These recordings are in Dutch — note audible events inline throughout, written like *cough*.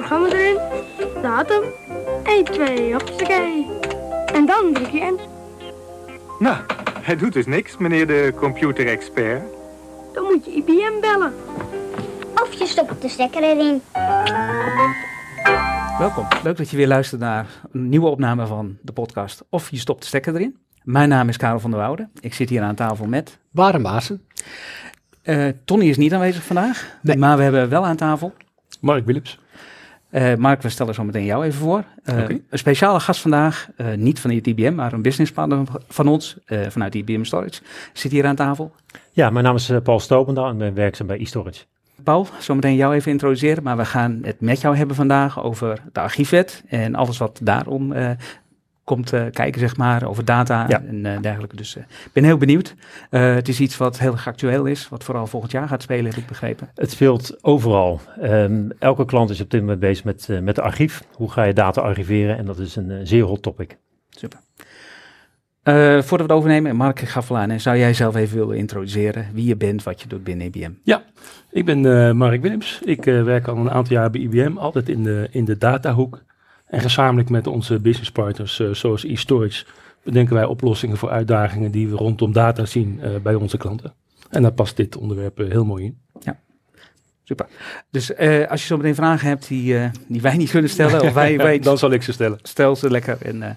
programma erin, datum, 1, 2, hoppakee. En dan druk je in. Nou, hij doet dus niks, meneer de computerexpert. Dan moet je IBM bellen. Of je stopt de stekker erin. Welkom. Leuk dat je weer luistert naar een nieuwe opname van de podcast Of je stopt de stekker erin. Mijn naam is Karel van der Woude. Ik zit hier aan tafel met... Waren Maassen. Uh, Tony is niet aanwezig vandaag, Nee. maar we hebben wel aan tafel... Mark Willems. Uh, Mark, we stellen zo meteen jou even voor. Uh, Oké. Een speciale gast vandaag, uh, niet van het IBM, maar een businesspartner van ons, vanuit IBM Storage, zit hier aan tafel. Ja, mijn naam is eh, Paul Stopendaal en ben werkzaam bij eStorage. Paul, zometeen jou even introduceren, maar we gaan het met jou hebben vandaag over de archiefwet en alles wat daarom komt uh, kijken, zeg maar, over data Ja. en uh, dergelijke. Dus ik ben heel benieuwd. Uh, het is iets wat heel erg actueel is, wat vooral volgend jaar gaat spelen, heb ik begrepen. Het speelt overal. Um, elke klant is op dit moment bezig met, uh, met de archief. Hoe ga je data archiveren? En dat is een uh, zeer hot topic. Super. Uh, voordat we het overnemen, Mark, ik ga aan. Zou jij zelf even willen introduceren wie je bent, wat je doet binnen IBM? Ja, ik ben uh, Mark Willems. Ik uh, werk al een aantal jaar bij IBM, altijd in de, in de datahoek. En gezamenlijk met onze business partners, uh, zoals eStorage, bedenken wij oplossingen voor uitdagingen die we rondom data zien uh, bij onze klanten. En daar past dit onderwerp uh, heel mooi in. Ja, super. Dus uh, als je zo meteen vragen hebt die, uh, die wij niet kunnen stellen, of wij, *laughs* wij dan zal ik ze stellen. Stel ze lekker en uh,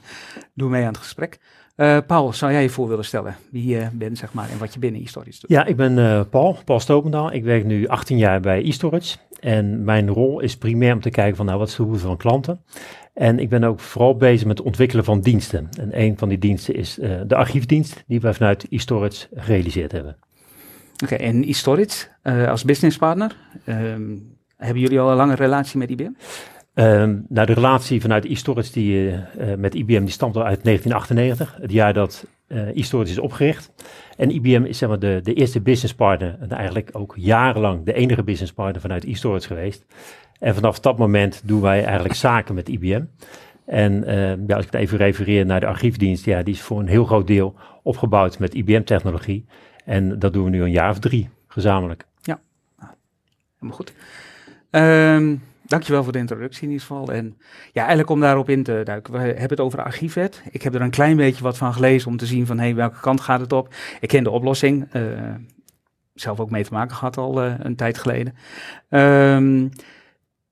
doe mee aan het gesprek. Uh, Paul, zou jij je voor willen stellen wie je bent, zeg maar, en wat je binnen eStorage doet? Ja, ik ben uh, Paul, Paul Stopendaal. Ik werk nu 18 jaar bij eStorage. En mijn rol is primair om te kijken van, nou, wat is de behoefte van klanten? En ik ben ook vooral bezig met het ontwikkelen van diensten. En een van die diensten is uh, de archiefdienst, die wij vanuit eStorage gerealiseerd hebben. Oké, okay, en eStorage als businesspartner, um, hebben jullie al een lange relatie met IBM? Um, nou, de relatie vanuit eStorage die, uh, uh, met IBM die stamt al uit 1998, het jaar dat uh, eStorage is opgericht. En IBM is zeg maar, de, de eerste businesspartner en eigenlijk ook jarenlang de enige businesspartner vanuit eStorage geweest. En vanaf dat moment doen wij eigenlijk zaken met IBM. En ja, als ik het even refereer naar de archiefdienst, ja, die is voor een heel groot deel opgebouwd met IBM-technologie. En dat doen we nu een jaar of drie gezamenlijk. Ja, nou, helemaal goed. Um, Dankjewel voor de introductie in ieder geval. En ja, eigenlijk om daarop in te duiken. We hebben het over archiefwet. Ik heb er een klein beetje wat van gelezen om te zien van hey, welke kant gaat het op. Ik ken de oplossing. Uh, zelf ook mee te maken gehad al uh, een tijd geleden. Um,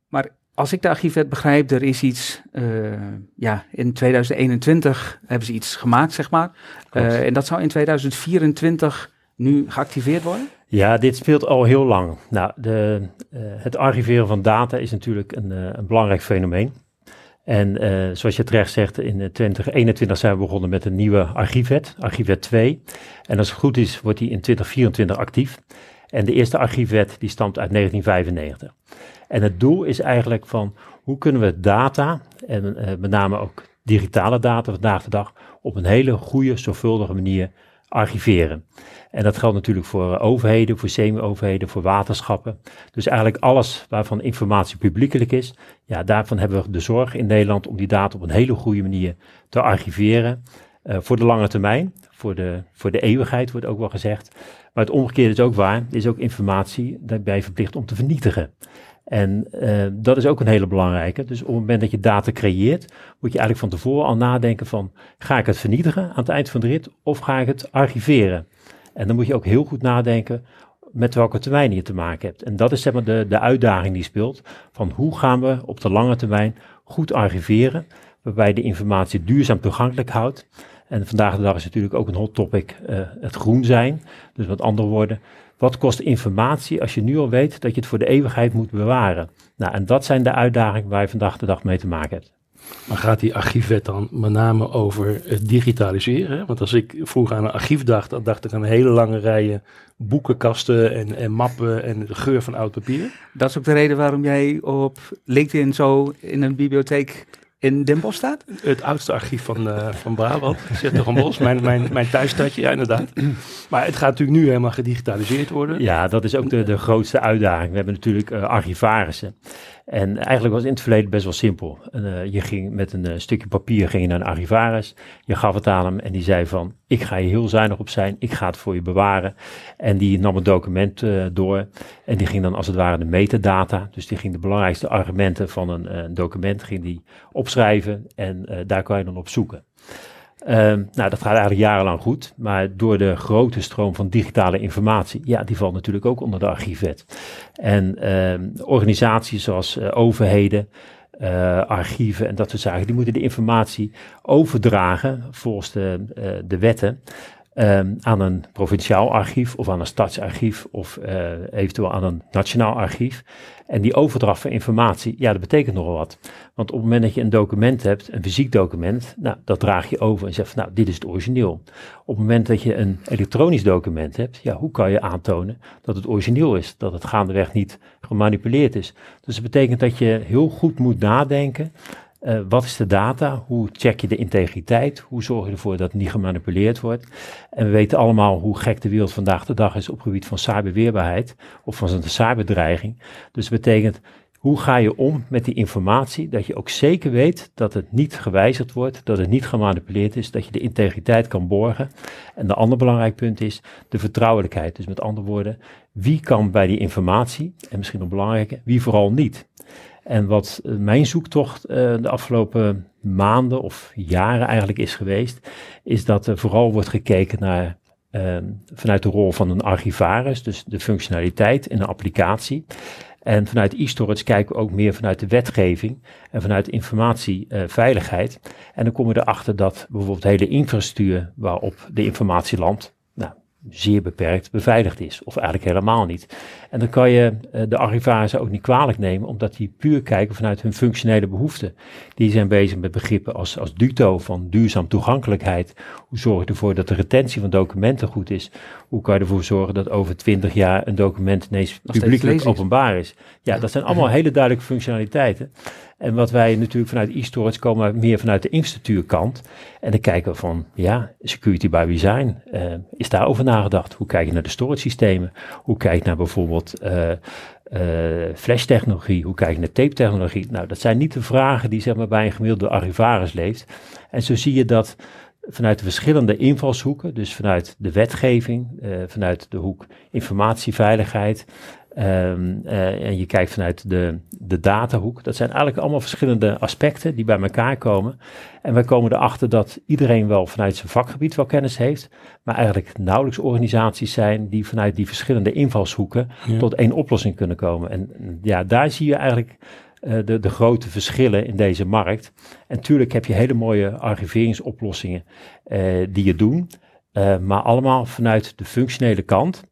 maar als ik de archiefwet begrijp, er is iets, uh, ja, in 2021 hebben ze iets gemaakt, zeg maar. en dat zou in 2024 nu geactiveerd worden? Ja, dit speelt al heel lang. Nou, de, uh, het archiveren van data is natuurlijk een, uh, een belangrijk fenomeen. En uh, zoals je terecht zegt, in 2021 zijn we begonnen met een nieuwe archiefwet, archiefwet 2. En als het goed is, wordt die in 2024 actief. En de eerste archiefwet die stamt uit 1995. En het doel is eigenlijk van hoe kunnen we data, en met name ook digitale data vandaag de dag, op een hele goede, zorgvuldige manier archiveren. En dat geldt natuurlijk voor overheden, voor semi-overheden, voor waterschappen. Dus eigenlijk alles waarvan informatie publiekelijk is, ja, daarvan hebben we de zorg in Nederland om die data op een hele goede manier te archiveren. Uh, voor de lange termijn, voor de, voor de eeuwigheid wordt ook wel gezegd. Maar het omgekeerde is ook waar, is ook informatie, daar ben je verplicht om te vernietigen. En uh, dat is ook een hele belangrijke. Dus op het moment dat je data creëert, moet je eigenlijk van tevoren al nadenken van, ga ik het vernietigen aan het eind van de rit of ga ik het archiveren? En dan moet je ook heel goed nadenken met welke termijn je te maken hebt. En dat is zeg maar de, de uitdaging die speelt, van hoe gaan we op de lange termijn goed archiveren, waarbij de informatie duurzaam toegankelijk houdt. En vandaag de dag is natuurlijk ook een hot topic uh, het groen zijn. Dus met andere woorden, wat kost informatie als je nu al weet dat je het voor de eeuwigheid moet bewaren? Nou, en dat zijn de uitdagingen waar je vandaag de dag mee te maken hebt. Maar gaat die archiefwet dan met name over het digitaliseren? Want als ik vroeger aan een archief dacht, dan dacht ik aan hele lange rijen boekenkasten en, en mappen en de geur van oud papier. Dat is ook de reden waarom jij op LinkedIn zo in een bibliotheek in Den Bosch staat? Het oudste archief van, uh, van Brabant, Bos, mijn, mijn, mijn thuisstadje, ja inderdaad. Maar het gaat natuurlijk nu helemaal gedigitaliseerd worden. Ja, dat is ook de, de grootste uitdaging. We hebben natuurlijk uh, archivarissen. En eigenlijk was in het verleden best wel simpel. Uh, je ging met een uh, stukje papier ging je naar een archivaris, je gaf het aan hem en die zei van, ik ga je heel zuinig op zijn, ik ga het voor je bewaren. En die nam het document uh, door en die ging dan als het ware de metadata, dus die ging de belangrijkste argumenten van een, een document, ging die opschrijven en daar kan je dan op zoeken. Um, nou, dat gaat eigenlijk jarenlang goed, maar door de grote stroom van digitale informatie, ja, die valt natuurlijk ook onder de archiefwet. En um, organisaties zoals uh, overheden, uh, archieven en dat soort zaken, die moeten de informatie overdragen volgens de, uh, de wetten. Um, aan een provinciaal archief of aan een stadsarchief of uh, eventueel aan een nationaal archief. En die overdracht van informatie, ja, dat betekent nogal wat. Want op het moment dat je een document hebt, een fysiek document, nou, dat draag je over en zegt van, nou, dit is het origineel. Op het moment dat je een elektronisch document hebt, ja, hoe kan je aantonen dat het origineel is, dat het gaandeweg niet gemanipuleerd is. Dus dat betekent dat je heel goed moet nadenken uh, wat is de data? Hoe check je de integriteit? Hoe zorg je ervoor dat niet gemanipuleerd wordt? En we weten allemaal hoe gek de wereld vandaag de dag is op het gebied van cyberweerbaarheid of van een cyberdreiging. Dus dat betekent, hoe ga je om met die informatie? Dat je ook zeker weet dat het niet gewijzigd wordt, dat het niet gemanipuleerd is, dat je de integriteit kan borgen. En de ander belangrijk punt is de vertrouwelijkheid. Dus met andere woorden, wie kan bij die informatie, en misschien nog belangrijker, wie vooral niet. En wat eh, mijn zoektocht uh, de afgelopen maanden of jaren eigenlijk is geweest, is dat er vooral wordt gekeken naar uh, vanuit de rol van een archivaris, dus de functionaliteit in een applicatie. En vanuit e-storage kijken we ook meer vanuit de wetgeving en vanuit informatieveiligheid. Uh, en dan komen we erachter dat bijvoorbeeld de hele infrastructuur waarop de informatie landt, zeer beperkt beveiligd is. Of eigenlijk helemaal niet. En dan kan je uh, de archivarissen ook niet kwalijk nemen, omdat die puur kijken vanuit hun functionele behoeften. Die zijn bezig met begrippen als, als DUTO van duurzaam toegankelijkheid. Hoe zorg je ervoor dat de retentie van documenten goed is? Hoe kan je ervoor zorgen dat over twintig jaar een document ineens publiekelijk openbaar is? Ja, dat zijn allemaal hele duidelijke functionaliteiten. En wat wij natuurlijk vanuit e-storage komen meer vanuit de infrastructuurkant. En dan kijken we van, ja, security by design. Uh, is daarover nagedacht? Hoe kijk je naar de storage systemen? Hoe kijk je naar bijvoorbeeld uh, flash technologie? Hoe kijk je naar tape technologie? Nou, dat zijn niet de vragen die zeg maar bij een gemiddelde archivaris leeft. En zo zie je dat vanuit de verschillende invalshoeken, dus vanuit de wetgeving, vanuit de hoek informatieveiligheid, Um, uh, en je kijkt vanuit de, de datahoek. Dat zijn eigenlijk allemaal verschillende aspecten die bij elkaar komen. En wij komen erachter dat iedereen wel vanuit zijn vakgebied wel kennis heeft. Maar eigenlijk nauwelijks organisaties zijn die vanuit die verschillende invalshoeken ja. tot één oplossing kunnen komen. En ja, daar zie je eigenlijk uh, de, de grote verschillen in deze markt. En natuurlijk heb je hele mooie archiveringsoplossingen uh, die je doen. maar allemaal vanuit de functionele kant.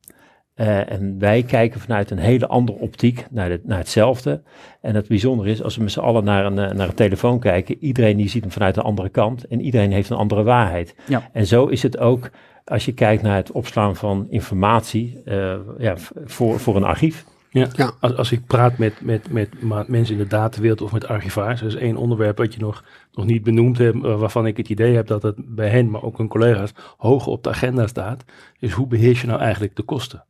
Uh, en wij kijken vanuit een hele andere optiek naar, de, naar hetzelfde. En het bijzondere is, als we met z'n allen naar een, eh, naar een telefoon kijken, iedereen die ziet hem vanuit de andere kant en iedereen heeft een andere waarheid. Ja. En zo is het ook als je kijkt naar het opslaan van informatie uh, ja, voor, voor een archief. Ja, ja. Als, als ik praat met, met, met mensen in de datawereld of met archivaars, dat is één onderwerp wat je nog, nog niet benoemd hebt, waarvan ik het idee heb dat het bij hen, maar ook hun collega's, hoog op de agenda staat, is hoe beheers je nou eigenlijk de kosten?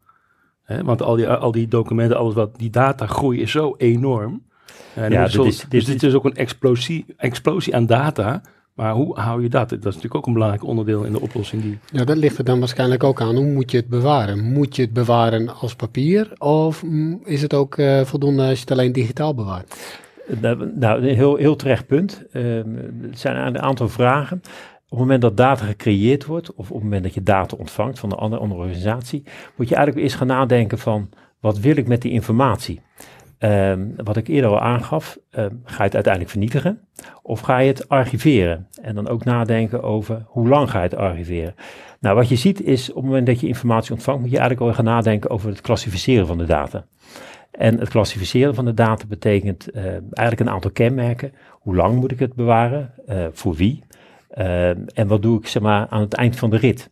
He, want al die, al die documenten, alles wat, die datagroei is zo enorm. En ja, dit is, dit dus dit is ook een explosie, explosie aan data. Maar hoe hou je dat? Dat is natuurlijk ook een belangrijk onderdeel in de oplossing. Die... Ja, dat ligt er dan waarschijnlijk ook aan. Hoe moet je het bewaren? Moet je het bewaren als papier? Of is het ook uh, voldoende als je het alleen digitaal bewaart? Nou, nou een heel, heel terecht punt. Uh, het zijn een aantal vragen. Op het moment dat data gecreëerd wordt, of op het moment dat je data ontvangt van een andere, organisatie, moet je eigenlijk eerst gaan nadenken van, wat wil ik met die informatie? Um, wat ik eerder al aangaf, um, ga je het uiteindelijk vernietigen of ga je het archiveren? En dan ook nadenken over hoe lang ga je het archiveren? Nou, wat je ziet is op het moment dat je informatie ontvangt, moet je eigenlijk al gaan nadenken over het klassificeren van de data. En het klassificeren van de data betekent uh, eigenlijk een aantal kenmerken. Hoe lang moet ik het bewaren? Uh, voor wie? Uh, en wat doe ik zeg maar, aan het eind van de rit?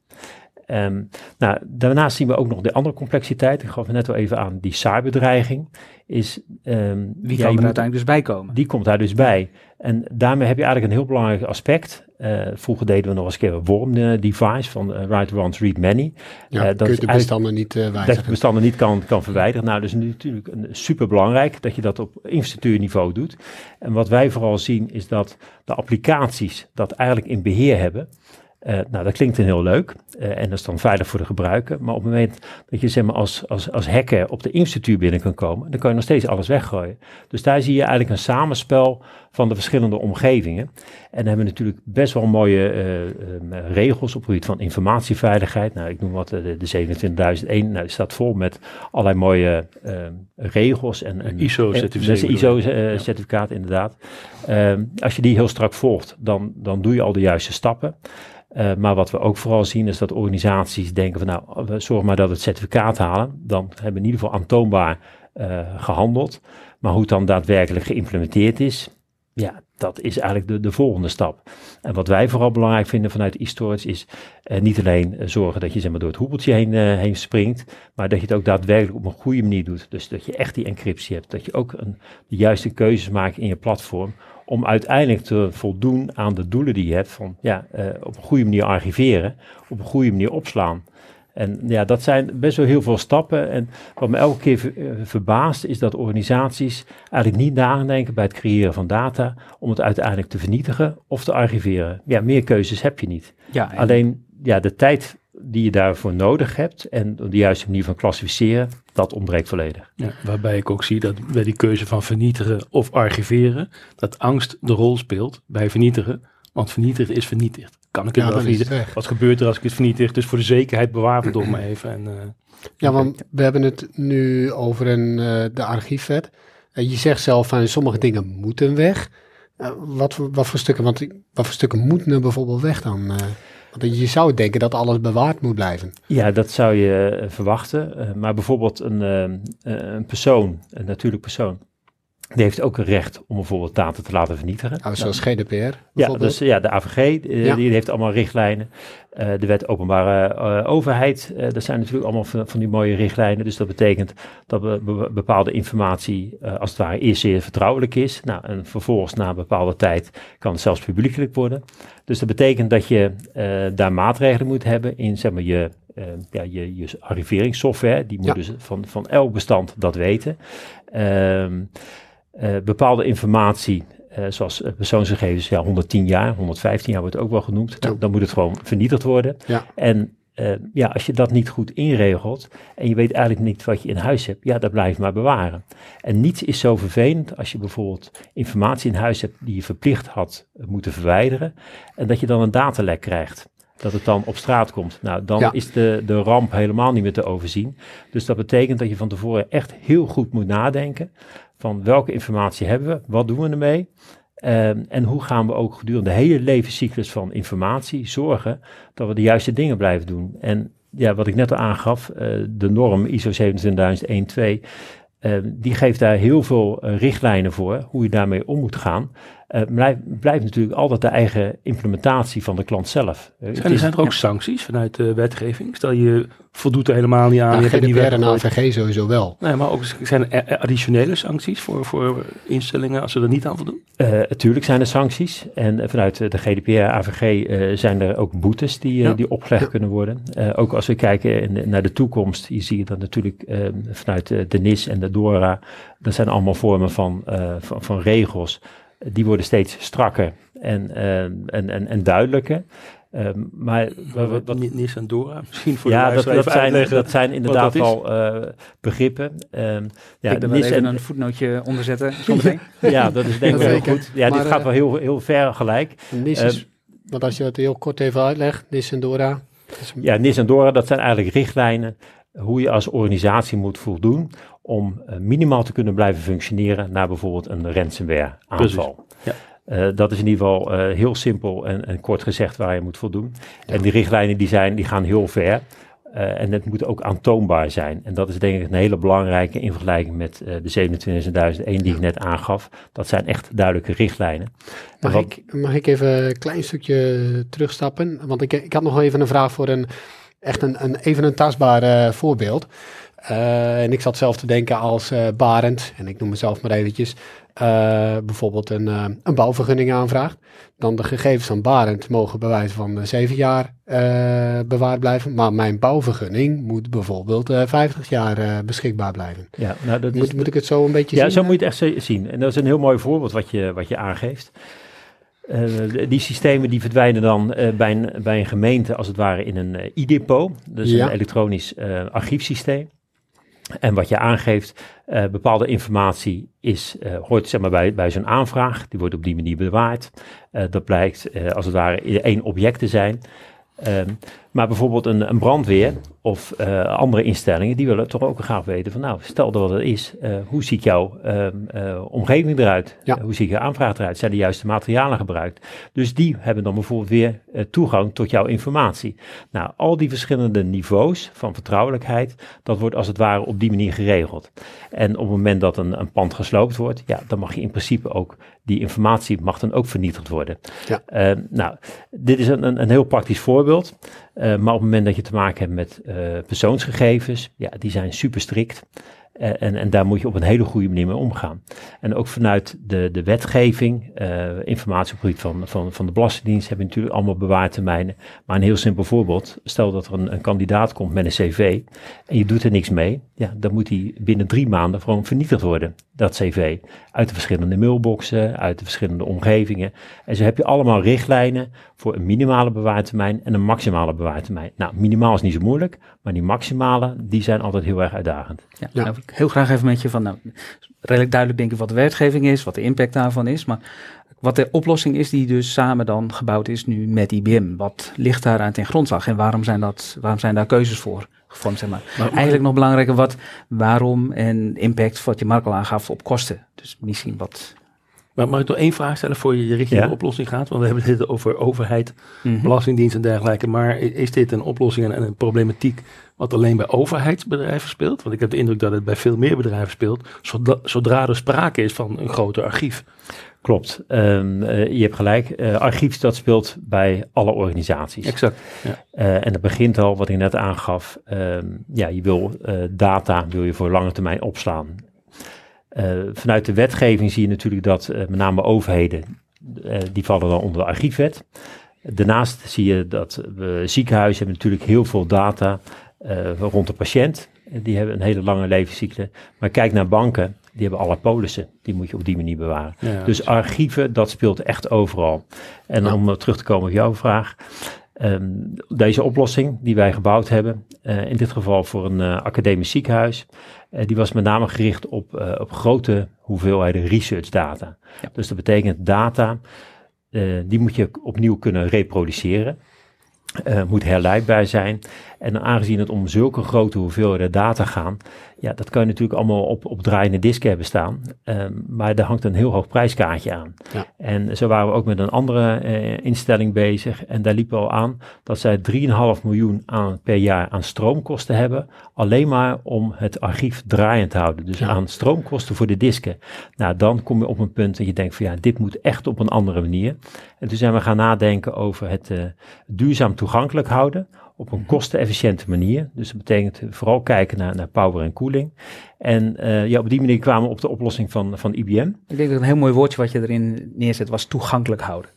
Ehm, nou, daarnaast zien we ook nog de andere complexiteit. Ik gaf het net al even aan, die cyberdreiging. Is, ehm, Wie ja, kan er moet- uiteindelijk dus bij komen? die komt daar dus bij. En daarmee heb je eigenlijk een heel belangrijk aspect. Eh, vroeger deden we nog eens een keer een worm-device van eh, write once, read many. Ja, Eh, kun dat je de bestanden niet eh Dat je wijzigen. bestanden niet kan, kan verwijderen. Nou, dat is natuurlijk een, super belangrijk dat je dat op infrastructuurniveau doet. En wat wij vooral zien is dat de applicaties dat eigenlijk in beheer hebben. Eh, nou, dat klinkt dan heel leuk eh, en dat is dan veilig voor de gebruiker. Maar op het moment dat je zeg maar, als, als, als hacker op de infrastructuur binnen kan komen, dan kan je nog steeds alles weggooien. Dus daar zie je eigenlijk een samenspel van de verschillende omgevingen. En dan hebben we natuurlijk best wel mooie eh, eh, regels op het gebied van informatieveiligheid. Nou, ik noem wat de, de 27001. Nou, die staat vol met allerlei mooie eh, regels. En? ISO-certificaat, inderdaad. Ehm, als je die heel strak volgt, dan, dan doe je al de juiste stappen. Eh, maar wat we ook vooral zien is dat organisaties denken van nou, we zorgen maar dat we het certificaat halen. Dan hebben we in ieder geval aantoonbaar eh, gehandeld. Maar hoe het dan daadwerkelijk geïmplementeerd is, ja, dat is eigenlijk de, de volgende stap. En wat wij vooral belangrijk vinden vanuit e-storage is eh, niet alleen eh, zorgen dat je zeg maar, door het hoepeltje heen, eh, heen springt, maar dat je het ook daadwerkelijk op een goede manier doet. Dus dat je echt die encryptie hebt, dat je ook een, de juiste keuzes maakt in je platform om uiteindelijk te voldoen aan de doelen die je hebt van ja, eh, op een goede manier archiveren, op een goede manier opslaan. En ja, dat zijn best wel heel veel stappen. En wat me elke keer eh, verbaast is dat organisaties eigenlijk niet nadenken bij het creëren van data om het uiteindelijk te vernietigen of te archiveren. Ja, meer keuzes heb je niet. Ja, en- Alleen ja, de tijd die je daarvoor nodig hebt en de juiste manier van klassificeren, dat ontbreekt volledig. Ja, waarbij ik ook zie dat bij die keuze van vernietigen of archiveren, dat angst de rol speelt bij vernietigen. Want vernietigen is vernietigd. Kan ik het Ja, wel vernietigen? Wat gebeurt er als ik het vernietig? Dus voor de zekerheid bewaar het toch maar even. En, eh, Ja, want we hebben het nu over een, eh, de archiefwet. Eh, je zegt zelf van sommige dingen moeten weg. Wat, voor- wat voor stukken, want wat voor stukken moeten er bijvoorbeeld weg dan? eh? want je zou denken dat alles bewaard moet blijven. Ja, dat zou je verwachten. Maar bijvoorbeeld een, een persoon, een natuurlijk persoon, die heeft ook een recht om bijvoorbeeld data te laten vernietigen. Nou, zoals GDPR Ja, dus ja, de AVG, eh, Ja. die heeft allemaal richtlijnen. Eh, de wet openbare eh, overheid, dat zijn natuurlijk allemaal van, van die mooie richtlijnen. Dus dat betekent dat be- be- bepaalde informatie als het ware eerst zeer vertrouwelijk is. Nou, en vervolgens na een bepaalde tijd kan het zelfs publiekelijk worden. Dus dat betekent dat je daar maatregelen moet hebben in zeg maar, je, ja, je, je archiveringssoftware. Die moet Ja. dus van, van elk bestand dat weten. Ehm, eh, bepaalde informatie, eh, zoals eh, persoonsgegevens, ja, 110 jaar, 115 jaar wordt ook wel genoemd. Ja. Dan moet het gewoon vernietigd worden. Ja. En eh, ja, als je dat niet goed inregelt en je weet eigenlijk niet wat je in huis hebt, ja, dat blijf je maar bewaren. En niets is zo vervelend als je bijvoorbeeld informatie in huis hebt die je verplicht had eh, moeten verwijderen en dat je dan een datalek krijgt. Dat het dan op straat komt. Nou, dan Ja. is de, de ramp helemaal niet meer te overzien. Dus dat betekent dat je van tevoren echt heel goed moet nadenken van welke informatie hebben we, wat doen we ermee Ehm, en hoe gaan we ook gedurende de hele levenscyclus van informatie zorgen dat we de juiste dingen blijven doen. En ja, wat ik net al aangaf, eh, de norm ISO 27001-2, eh, die geeft daar heel veel eh, richtlijnen voor hoe je daarmee om moet gaan. Eh blijft blijft natuurlijk altijd de eigen implementatie van de klant zelf. Eh, het zijn, is- zijn er ook sancties vanuit de wetgeving? Stel je voldoet er helemaal niet aan. Ja, je GDPR en. AVG sowieso wel. Nee, maar ook zijn er additionele sancties voor, voor instellingen als ze er niet aan voldoen? Eh, Natuurlijk zijn er sancties. En eh, vanuit eh, de GDPR, AVG eh, zijn er ook boetes die, eh, Ja. die opgelegd kunnen worden. Eh, ook als we kijken in naar de toekomst, je ziet dat natuurlijk eh, vanuit eh, de NIS en de DORA, dat zijn allemaal vormen van, eh, van, van regels. Die worden steeds strakker en, eh, en, en, en duidelijker. Ehm, maar wat, wat, Wat, Nissan Dora *laughs* misschien voor de ja, dat, dat, zijn, uitleggen. dat zijn inderdaad dat al eh, begrippen. Ehm, ja, ik ben wel NIS even en- een voetnootje onderzetten *laughs* ja, dat is denk ik wel goed. Ja, Maar, dit gaat eh, wel heel, heel ver gelijk. NIS Eh, want als je het heel kort even uitlegt, NIS en Dora. dat is- Ja, NIS en DORA, dat zijn eigenlijk richtlijnen hoe je als organisatie moet voldoen om eh, minimaal te kunnen blijven functioneren na bijvoorbeeld een ransomware aanval. Ja. Eh, dat is in ieder geval eh, heel simpel en, en kort gezegd waar je moet voldoen. En die richtlijnen die zijn, die gaan heel ver. En het moet ook aantoonbaar zijn. En dat is denk ik een hele belangrijke in vergelijking met eh, de 27.001 die ik net aangaf. Dat zijn echt duidelijke richtlijnen. En Mag, wat- ik, mag ik even een klein stukje terugstappen? Want ik, ik had nog even een vraag voor een echt een, een, even een tastbaar eh, voorbeeld. Eh, en ik zat zelf te denken als eh Barend, en ik noem mezelf maar eventjes, bijvoorbeeld een, een bouwvergunning aanvraagt. Dan de gegevens van Barend mogen bij wijze van zeven jaar bewaard blijven. Maar mijn bouwvergunning moet bijvoorbeeld 50 jaar beschikbaar blijven. Ja, nou, dat is, Moet, moet ik het zo een beetje ja, zien? zo moet je het echt zien. En dat is een heel mooi voorbeeld wat je, wat je aangeeft. Eh, die systemen die verdwijnen dan eh, bij, een, bij een gemeente als het ware in een eh, e-depot. Dus Ja. een elektronisch archiefsysteem. En wat je aangeeft, bepaalde informatie is, hoort zeg maar bij, bij zo'n aanvraag. Die wordt op die manier bewaard. Dat blijkt als het ware één object te zijn. Ehm, maar bijvoorbeeld een, een brandweer of eh, andere instellingen, die willen toch ook graag weten van nou, stel dat het is, eh, hoe ziet jouw ehm, eh, omgeving eruit? Ja. Hoe ziet je aanvraag eruit? Zijn de juiste materialen gebruikt? Dus die hebben dan bijvoorbeeld weer toegang tot jouw informatie. Nou, al die verschillende niveaus van vertrouwelijkheid, dat wordt als het ware op die manier geregeld. En op het moment dat een, een pand gesloopt wordt, ja, dan mag je in principe ook, die informatie mag dan ook vernietigd worden. Ja. Eh, nou, dit is een, een, een heel praktisch voorbeeld. Eh, maar op het moment dat je te maken hebt met eh, persoonsgegevens, ja, die zijn super strikt. Eh, en, en daar moet je op een hele goede manier mee omgaan. En ook vanuit de, de wetgeving, eh informatie op het gebied van, van, van de Belastingdienst, hebben natuurlijk allemaal bewaartermijnen. Maar een heel simpel voorbeeld, stel dat er een, een kandidaat komt met een cv en je doet er niks mee, ja, dan moet die binnen drie maanden gewoon vernietigd worden, dat cv. Uit de verschillende mailboxen, uit de verschillende omgevingen. En zo heb je allemaal richtlijnen voor een minimale bewaartermijn en een maximale bewaartermijn. Nou, minimaal is niet zo moeilijk, maar die maximale, die zijn altijd heel erg uitdagend. Ja, Ja. Ik heel graag even met je van, nou, redelijk duidelijk denk ik wat de wetgeving is, wat de impact daarvan is, maar wat de oplossing is die dus samen dan gebouwd is nu met IBM. Wat ligt daar aan ten grondslag en waarom zijn, dat, waarom zijn daar keuzes voor gevormd, zeg maar. Maar- Eigenlijk nog belangrijker, wat, waarom en impact, wat je Mark al aangaf, op kosten. Dus misschien wat... Maar mag ik nog één vraag stellen voor je richting Ja. de oplossing gaat? Want we hebben het over overheid, Mhm. belastingdienst en dergelijke. Maar is dit een oplossing en- en een problematiek wat alleen bij overheidsbedrijven speelt? Want ik heb de indruk dat het bij veel meer bedrijven speelt, zodra, zodra er sprake is van een groter archief. Klopt, Ehm, eh, je hebt gelijk. Eh, archief, dat speelt bij alle organisaties. Exact. Eh, en dat begint al, wat ik net aangaf. ehm, ja, je wil data wil je voor lange termijn opslaan. Eh, vanuit de wetgeving zie je natuurlijk dat eh, met name overheden, eh, die vallen dan onder de archiefwet. Daarnaast zie je dat we ziekenhuizen hebben natuurlijk heel veel data rond de patiënt. Die hebben een hele lange levenscycle. Maar kijk naar banken, die hebben alle polissen. Die moet je op die manier bewaren. Ja, Dus archieven, dat speelt echt overal. En Ja. om terug te komen op jouw vraag. ehm, deze oplossing die wij gebouwd hebben, in dit geval voor een academisch ziekenhuis, die was met name gericht op, eh, op grote hoeveelheden research data. Ja. Dus dat betekent data, eh, die moet je opnieuw kunnen reproduceren. eh, moet herleidbaar zijn. En aangezien het om zulke grote hoeveelheden data gaan, ja, dat kan je natuurlijk allemaal op, op draaiende disken hebben staan. Ehm, maar daar hangt een heel hoog prijskaartje aan. Ja. En zo waren we ook met een andere eh, instelling bezig. En daar liepen al aan dat zij 3,5 miljoen aan, per jaar aan stroomkosten hebben. Alleen maar om het archief draaiend te houden. Dus Ja. aan stroomkosten voor de disken. Nou, dan kom je op een punt dat je denkt van ja, dit moet echt op een andere manier. En toen zijn we gaan nadenken over het eh, duurzaam toegankelijk houden op een kostenefficiënte manier. Dus dat betekent vooral kijken naar, naar power en koeling. En eh, ja, op die manier kwamen we op de oplossing van, van IBM. Ik denk dat een heel mooi woordje wat je erin neerzet was toegankelijk houden.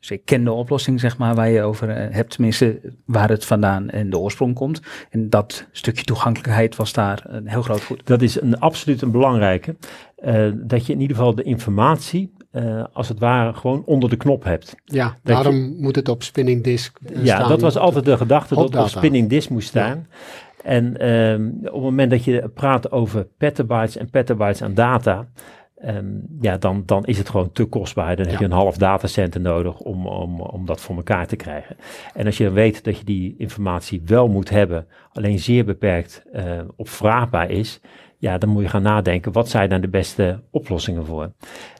Dus ik ken de oplossing, zeg maar, waar je over eh, hebt, tenminste waar het vandaan en de oorsprong komt. En dat stukje toegankelijkheid was daar een heel groot goed. Dat is een, absoluut een belangrijke. eh, dat je in ieder geval de informatie, eh, als het ware, gewoon onder de knop hebt. Ja, Dat daarom moet het op spinning disk eh, ja, staan. dat was altijd de gedachte dat het op spinning disk moest staan. En ehm, op het moment dat je praat over petabytes en petabytes aan data, ehm, ja, dan, dan is het gewoon te kostbaar. Dan heb je een half datacenter nodig om, om, om dat voor elkaar te krijgen. En als je dan weet dat je die informatie wel moet hebben, alleen zeer beperkt eh, opvraagbaar is, ja, dan moet je gaan nadenken, wat zijn daar de beste oplossingen voor?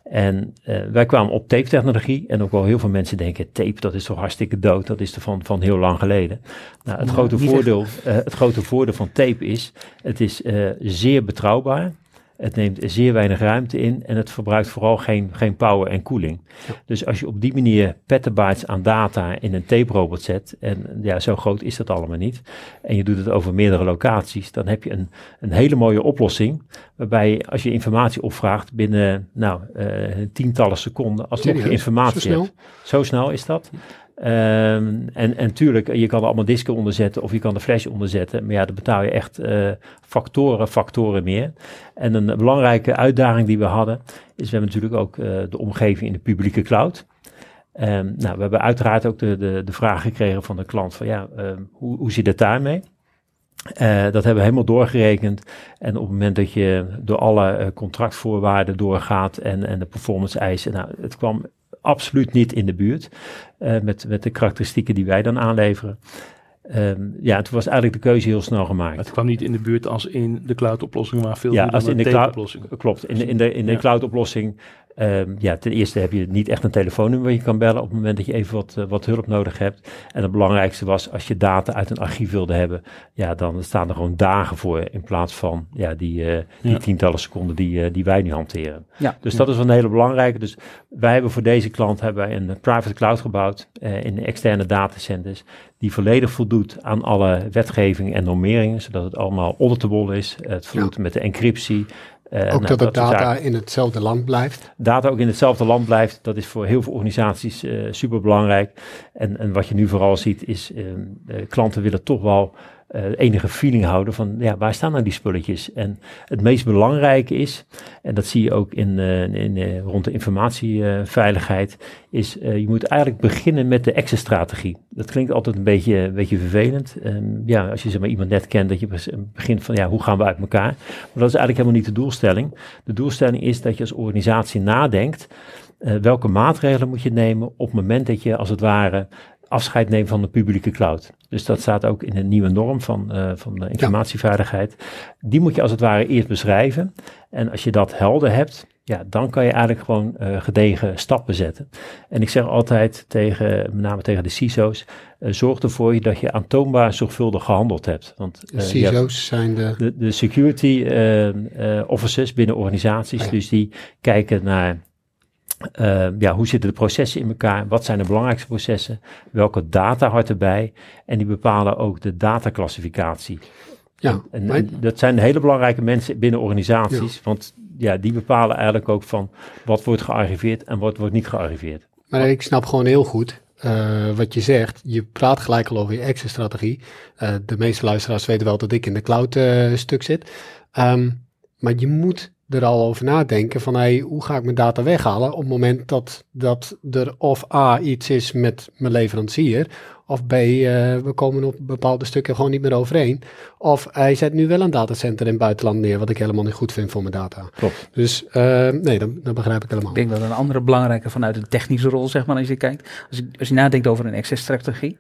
En eh, wij kwamen op tape-technologie en ook wel heel veel mensen denken, tape, dat is toch hartstikke dood, dat is er van, van heel lang geleden. Nou, het, Nou, grote voordeel, eh, het grote voordeel van tape is, het is eh, zeer betrouwbaar. Het neemt zeer weinig ruimte in en het verbruikt vooral geen, geen power en koeling. Dus als je op die manier petabytes aan data in een tape-robot zet, en ja, zo groot is dat allemaal niet, en je doet het over meerdere locaties, dan heb je een, een hele mooie oplossing, waarbij als je informatie opvraagt binnen nou, eh, tientallen seconden, alsnog je informatie Zo snel? hebt. Zo snel is dat. Ehm, en, en tuurlijk, je kan er allemaal disken onderzetten of je kan de flash onderzetten. Maar ja, dan betaal je echt eh, factoren, factoren meer. En een belangrijke uitdaging die we hadden, is we hebben natuurlijk ook eh, de omgeving in de publieke cloud. Ehm, nou, we hebben uiteraard ook de, de, de vraag gekregen van de klant van ja, ehm, hoe, hoe zit het daarmee? Eh, dat hebben we helemaal doorgerekend. En op het moment dat je door alle contractvoorwaarden doorgaat en, en de performance eisen, nou, het kwam absoluut niet in de buurt eh, met, met de karakteristieken die wij dan aanleveren. Ehm, ja, toen was eigenlijk de keuze heel snel gemaakt. Het kwam niet in de buurt als in de cloud-oplossing, maar veel Ja, als in de cloud- tape-oplossing. Klopt. In de, in de, in de Ja. cloud-oplossing, ehm, ja, ten eerste heb je niet echt een telefoonnummer waar je kan bellen op het moment dat je even wat, eh, wat hulp nodig hebt. En het belangrijkste was, als je data uit een archief wilde hebben, ja, dan staan er gewoon dagen voor in plaats van ja, die, eh, die Ja. tientallen seconden die, eh, die wij nu hanteren. Ja. Dus dat is wel een hele belangrijke. Dus wij hebben voor deze klant hebben wij een private cloud gebouwd in externe datacenters die volledig voldoet aan alle wetgeving en normeringen, zodat het allemaal auditable is. Het voldoet met de encryptie. Eh, Ook nou, dat de data in hetzelfde land blijft. data ook in hetzelfde land blijft, dat is voor heel veel organisaties eh super belangrijk. En, en wat je nu vooral ziet is, ehm, eh, klanten willen toch wel enige feeling houden van, ja, waar staan nou die spulletjes? En het meest belangrijke is, en dat zie je ook in, eh, in, eh, rond de informatieveiligheid, is eh, je moet eigenlijk beginnen met de exit-strategie. Dat klinkt altijd een beetje, een beetje vervelend. Ehm, ja, als je zeg maar, iemand net kent, dat je begint van, ja, hoe gaan we uit elkaar? Maar dat is eigenlijk helemaal niet de doelstelling. De doelstelling is dat je als organisatie nadenkt, eh, welke maatregelen moet je nemen op het moment dat je als het ware afscheid neemt van de publieke cloud. Dus dat staat ook in een nieuwe norm van, eh, van de informatieveiligheid. Die moet je als het ware eerst beschrijven. En als je dat helder hebt, ja, dan kan je eigenlijk gewoon eh, gedegen stappen zetten. En ik zeg altijd tegen, met name tegen de CISO's, eh, zorg ervoor dat je aantoonbaar zorgvuldig gehandeld hebt. Want De hebt- CISO's zijn de... de, de security officers binnen organisaties, Ah, ja. dus die kijken naar eh, ja, hoe zitten de processen in elkaar, wat zijn de belangrijkste processen, welke data hoort erbij en die bepalen ook de dataclassificatie. Ja, En, maar- en dat zijn hele belangrijke mensen binnen organisaties, want ja, die bepalen eigenlijk ook van wat wordt gearchiveerd en wat wordt niet gearchiveerd. Maar ik snap gewoon heel goed eh, wat je zegt. Je praat gelijk al over je exit-strategie. Eh, de meeste luisteraars weten wel dat ik in de cloud stuk zit. Ehm, maar je moet er al over nadenken van hey, hoe ga ik mijn data weghalen op het moment dat, dat er of A iets is met mijn leverancier of B, eh, we komen op bepaalde stukken gewoon niet meer overeen. Of hij zet nu wel een datacenter in het buitenland neer, wat ik helemaal niet goed vind voor mijn data. Klopt. Dus eh, nee, dat, dat begrijp ik helemaal. Ik denk dat een andere belangrijke vanuit de technische rol, zeg maar, als je kijkt. Als je, als je nadenkt over een access-strategie,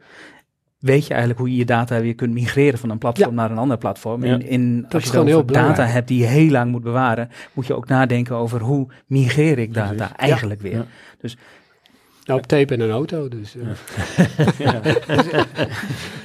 weet je eigenlijk hoe je je data weer kunt migreren van een platform naar een ander platform. Ja. In, in, als is je dan heel data belangrijk. hebt die je heel lang moet bewaren, moet je ook nadenken over hoe migreer ik data Precies. eigenlijk weer. Ja. Nou, op tape in een auto, dus... eh. *laughs*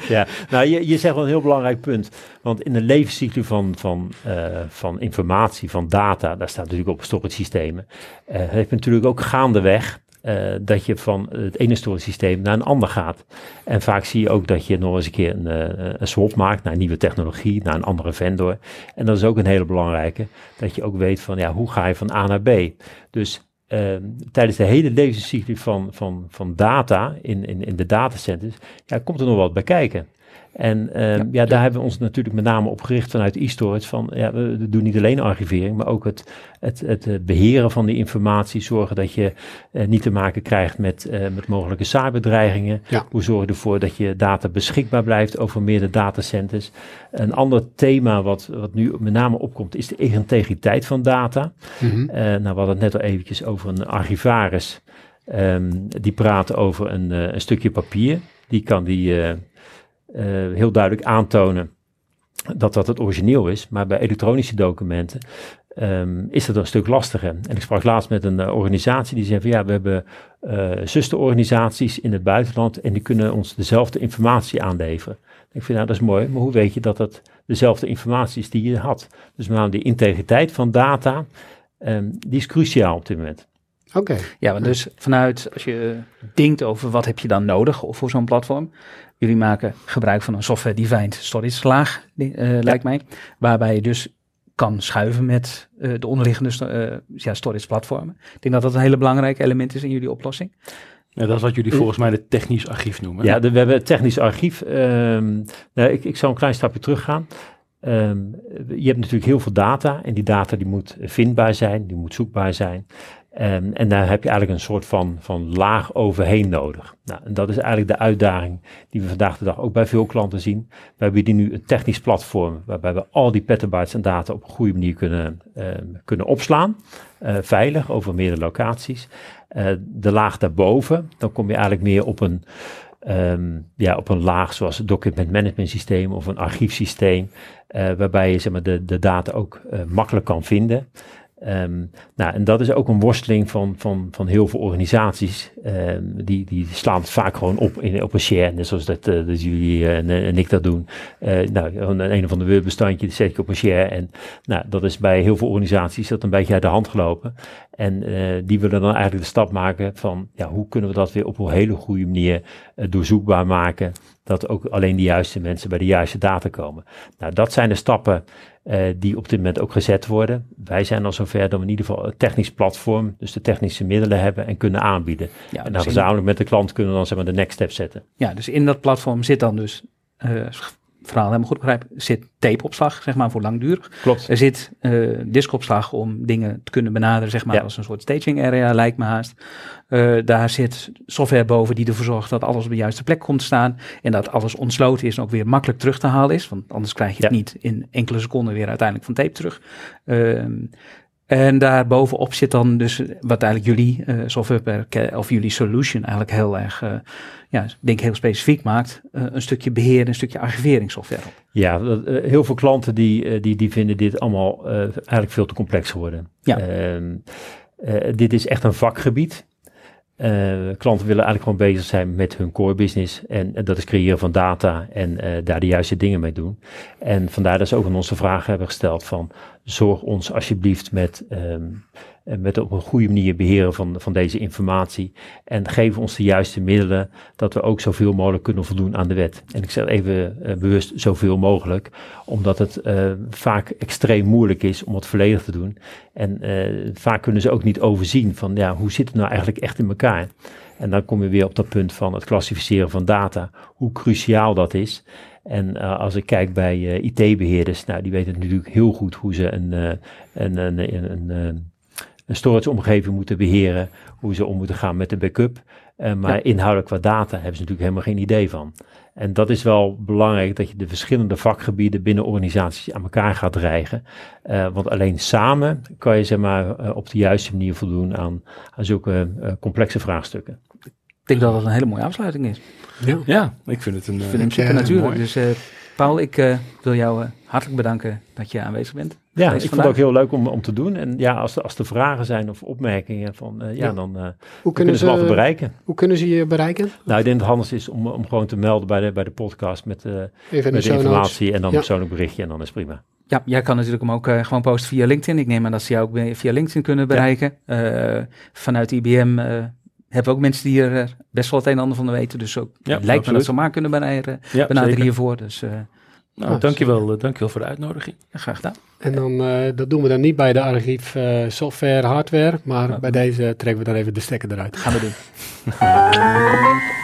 Ja, nou je, je zegt wel een heel belangrijk punt. Want in de levenscyclus van, van, eh, van informatie, van data, daar staat natuurlijk op storage systemen. eh heeft natuurlijk ook gaandeweg eh, dat je van het ene storage systeem naar een ander gaat. En vaak zie je ook dat je nog eens een keer een, eh, een swap maakt naar nieuwe technologie, naar een andere vendor. En dat is ook een hele belangrijke, dat je ook weet van ja, hoe ga je van A naar B. Dus ehm, tijdens de hele levenscyclus van, van, van data in, in, in de datacenters, ja, komt er nog wat bij kijken. En ehm, ja, daar hebben we ons natuurlijk met name op gericht vanuit e-storage. Van, ja, we doen niet alleen archivering, maar ook het, het, het eh, beheren van die informatie. Zorgen dat je eh, niet te maken krijgt met, eh, met mogelijke cyberdreigingen. Ja. Hoe zorg je ervoor dat je data beschikbaar blijft over meerdere datacenters. Een ander thema wat, wat nu met name opkomt is de integriteit van data. mhm. Nou, we hadden het net al eventjes over een archivaris. Ehm, die praat over een, een stukje papier. Die kan die heel duidelijk aantonen dat dat het origineel is. Maar bij elektronische documenten ehm, is dat een stuk lastiger. En ik sprak laatst met een eh, organisatie die zei van ja, we hebben eh zusterorganisaties in het buitenland en die kunnen ons dezelfde informatie aanleveren. Ik vind nou, dat is mooi, maar hoe weet je dat het dezelfde informatie is die je had? Dus met name die integriteit van data, ehm, die is cruciaal op dit moment. Oké. Ja, maar dus vanuit, als je denkt over wat heb je dan nodig voor zo'n platform. Jullie maken gebruik van een software-defined storage laag, eh, lijkt mij. Waarbij je dus kan schuiven met eh, de onderliggende eh, ja, storage platformen. Ik denk dat dat een hele belangrijke element is in jullie oplossing. Ja, dat is wat jullie volgens mij het technisch archief noemen. Ja, de- we hebben het technisch archief. ehm, nou, ik, ik zal een klein stapje teruggaan. Ehm, je hebt natuurlijk heel veel data en die data die moet vindbaar zijn, die moet zoekbaar zijn. Ehm, en daar heb je eigenlijk een soort van, van laag overheen nodig. Nou, en dat is eigenlijk de uitdaging die we vandaag de dag ook bij veel klanten zien. We bieden nu een technisch platform waarbij we al die petabytes aan data op een goede manier kunnen, ehm, kunnen opslaan. eh, veilig over meerdere locaties. Eh, de laag daarboven, dan kom je eigenlijk meer op een, ehm, ja, op een laag zoals een document management systeem of een archiefsysteem. eh, waarbij je zeg maar, de, de data ook makkelijk kan vinden. Ehm, nou, en dat is ook een worsteling van, van, van heel veel organisaties. Ehm, die, die slaan het vaak gewoon op in, op een share. Net zoals dat, eh, dat jullie eh, en, en ik dat doen. Eh, nou, een, een of ander Word-bestandje die zet ik op een share. En nou, dat is bij heel veel organisaties dat een beetje uit de hand gelopen. En eh, die willen dan eigenlijk de stap maken van ja, hoe kunnen we dat weer op een hele goede manier eh, doorzoekbaar maken. Dat ook alleen de juiste mensen bij de juiste data komen. Nou, dat zijn de stappen eh, die op dit moment ook gezet worden. Wij zijn al zover dat we in ieder geval een technisch platform, dus de technische middelen hebben en kunnen aanbieden. Ja, en dan dus gezamenlijk met de klant kunnen we dan zeg maar de next step zetten. ja, dus in dat platform zit dan dus, eh, het verhaal helemaal goed begrijp, zit tapeopslag, zeg maar, voor langdurig. Klopt. Er zit eh diskopslag om dingen te kunnen benaderen, zeg maar, Ja. als een soort staging area, lijkt me haast. Eh, daar zit software boven die ervoor zorgt dat alles op de juiste plek komt te staan. En dat alles ontsloten is en ook weer makkelijk terug te halen is. Want anders krijg je het Ja. niet in enkele seconden weer uiteindelijk van tape terug. Ehm, en daar bovenop zit dan dus wat eigenlijk jullie eh, software of jullie solution eigenlijk heel erg, eh, ja, denk heel specifiek maakt. eh, een stukje beheer, een stukje archiveringssoftware op. Ja, dat, heel veel klanten die, die, die vinden dit allemaal eigenlijk veel te complex geworden. Ja. Ehm, eh, dit is echt een vakgebied. Eh, klanten willen eigenlijk gewoon bezig zijn met hun core business. En, en dat is creëren van data en eh, daar de juiste dingen mee doen. En vandaar dat ze ook aan onze vraag hebben gesteld van... zorg ons alsjeblieft met, eh, met op een goede manier beheren van, van deze informatie. En geef ons de juiste middelen dat we ook zoveel mogelijk kunnen voldoen aan de wet. En ik zeg even eh, bewust zoveel mogelijk, omdat het eh, vaak extreem moeilijk is om het volledig te doen. En eh, vaak kunnen ze ook niet overzien van ja, hoe zit het nou eigenlijk echt in elkaar. En dan kom je weer op dat punt van het klassificeren van data, hoe cruciaal dat is. En eh, als ik kijk bij eh, IT-beheerders, nou, die weten natuurlijk heel goed hoe ze een, eh, een, een, een, een, eh, een storage-omgeving moeten beheren, hoe ze om moeten gaan met de backup. Eh, maar Ja. inhoudelijk qua data hebben ze natuurlijk helemaal geen idee van. En dat is wel belangrijk dat je de verschillende vakgebieden binnen organisaties aan elkaar gaat rijgen. Eh, want alleen samen kan je zeg maar, eh, op de juiste manier voldoen aan, aan zulke eh, complexe vraagstukken. Ik denk dat dat een hele mooie afsluiting is. Ja. Ja, ik vind het een... Ik vind hem super natuurlijk. mooi. Dus Paul, ik eh, wil jou eh, hartelijk bedanken dat je aanwezig bent. Ja, ik vond het ook vandaag. heel leuk om, om te doen. En ja, als er, als er vragen zijn of opmerkingen, van, eh, ja, Ja. dan, eh, Hoe, kunnen kunnen ze me bereiken. hoe kunnen ze je bereiken? Nou, ik denk dat het handig is om, om gewoon te melden bij de, bij de podcast met, eh, Even met de notes. informatie en dan Ja. een persoonlijk berichtje en dan is het prima. Ja, jij kan natuurlijk hem ook eh, gewoon posten via LinkedIn. Ik neem aan dat ze jou ook via LinkedIn kunnen bereiken. Eh, vanuit IBM eh, hebben we ook mensen die er best wel het een en ander van weten. Dus ook, Ja, lijkt me dat ze maar kunnen benaderen, ja, benaderen hiervoor. Dus eh, Nou, Ah, dankjewel, eh, dankjewel voor de uitnodiging. graag gedaan. En dan, eh, dat doen we dan niet bij de archief eh, software, hardware, maar Ja. bij deze trekken we dan even de stekker eruit. Gaan we doen. *laughs*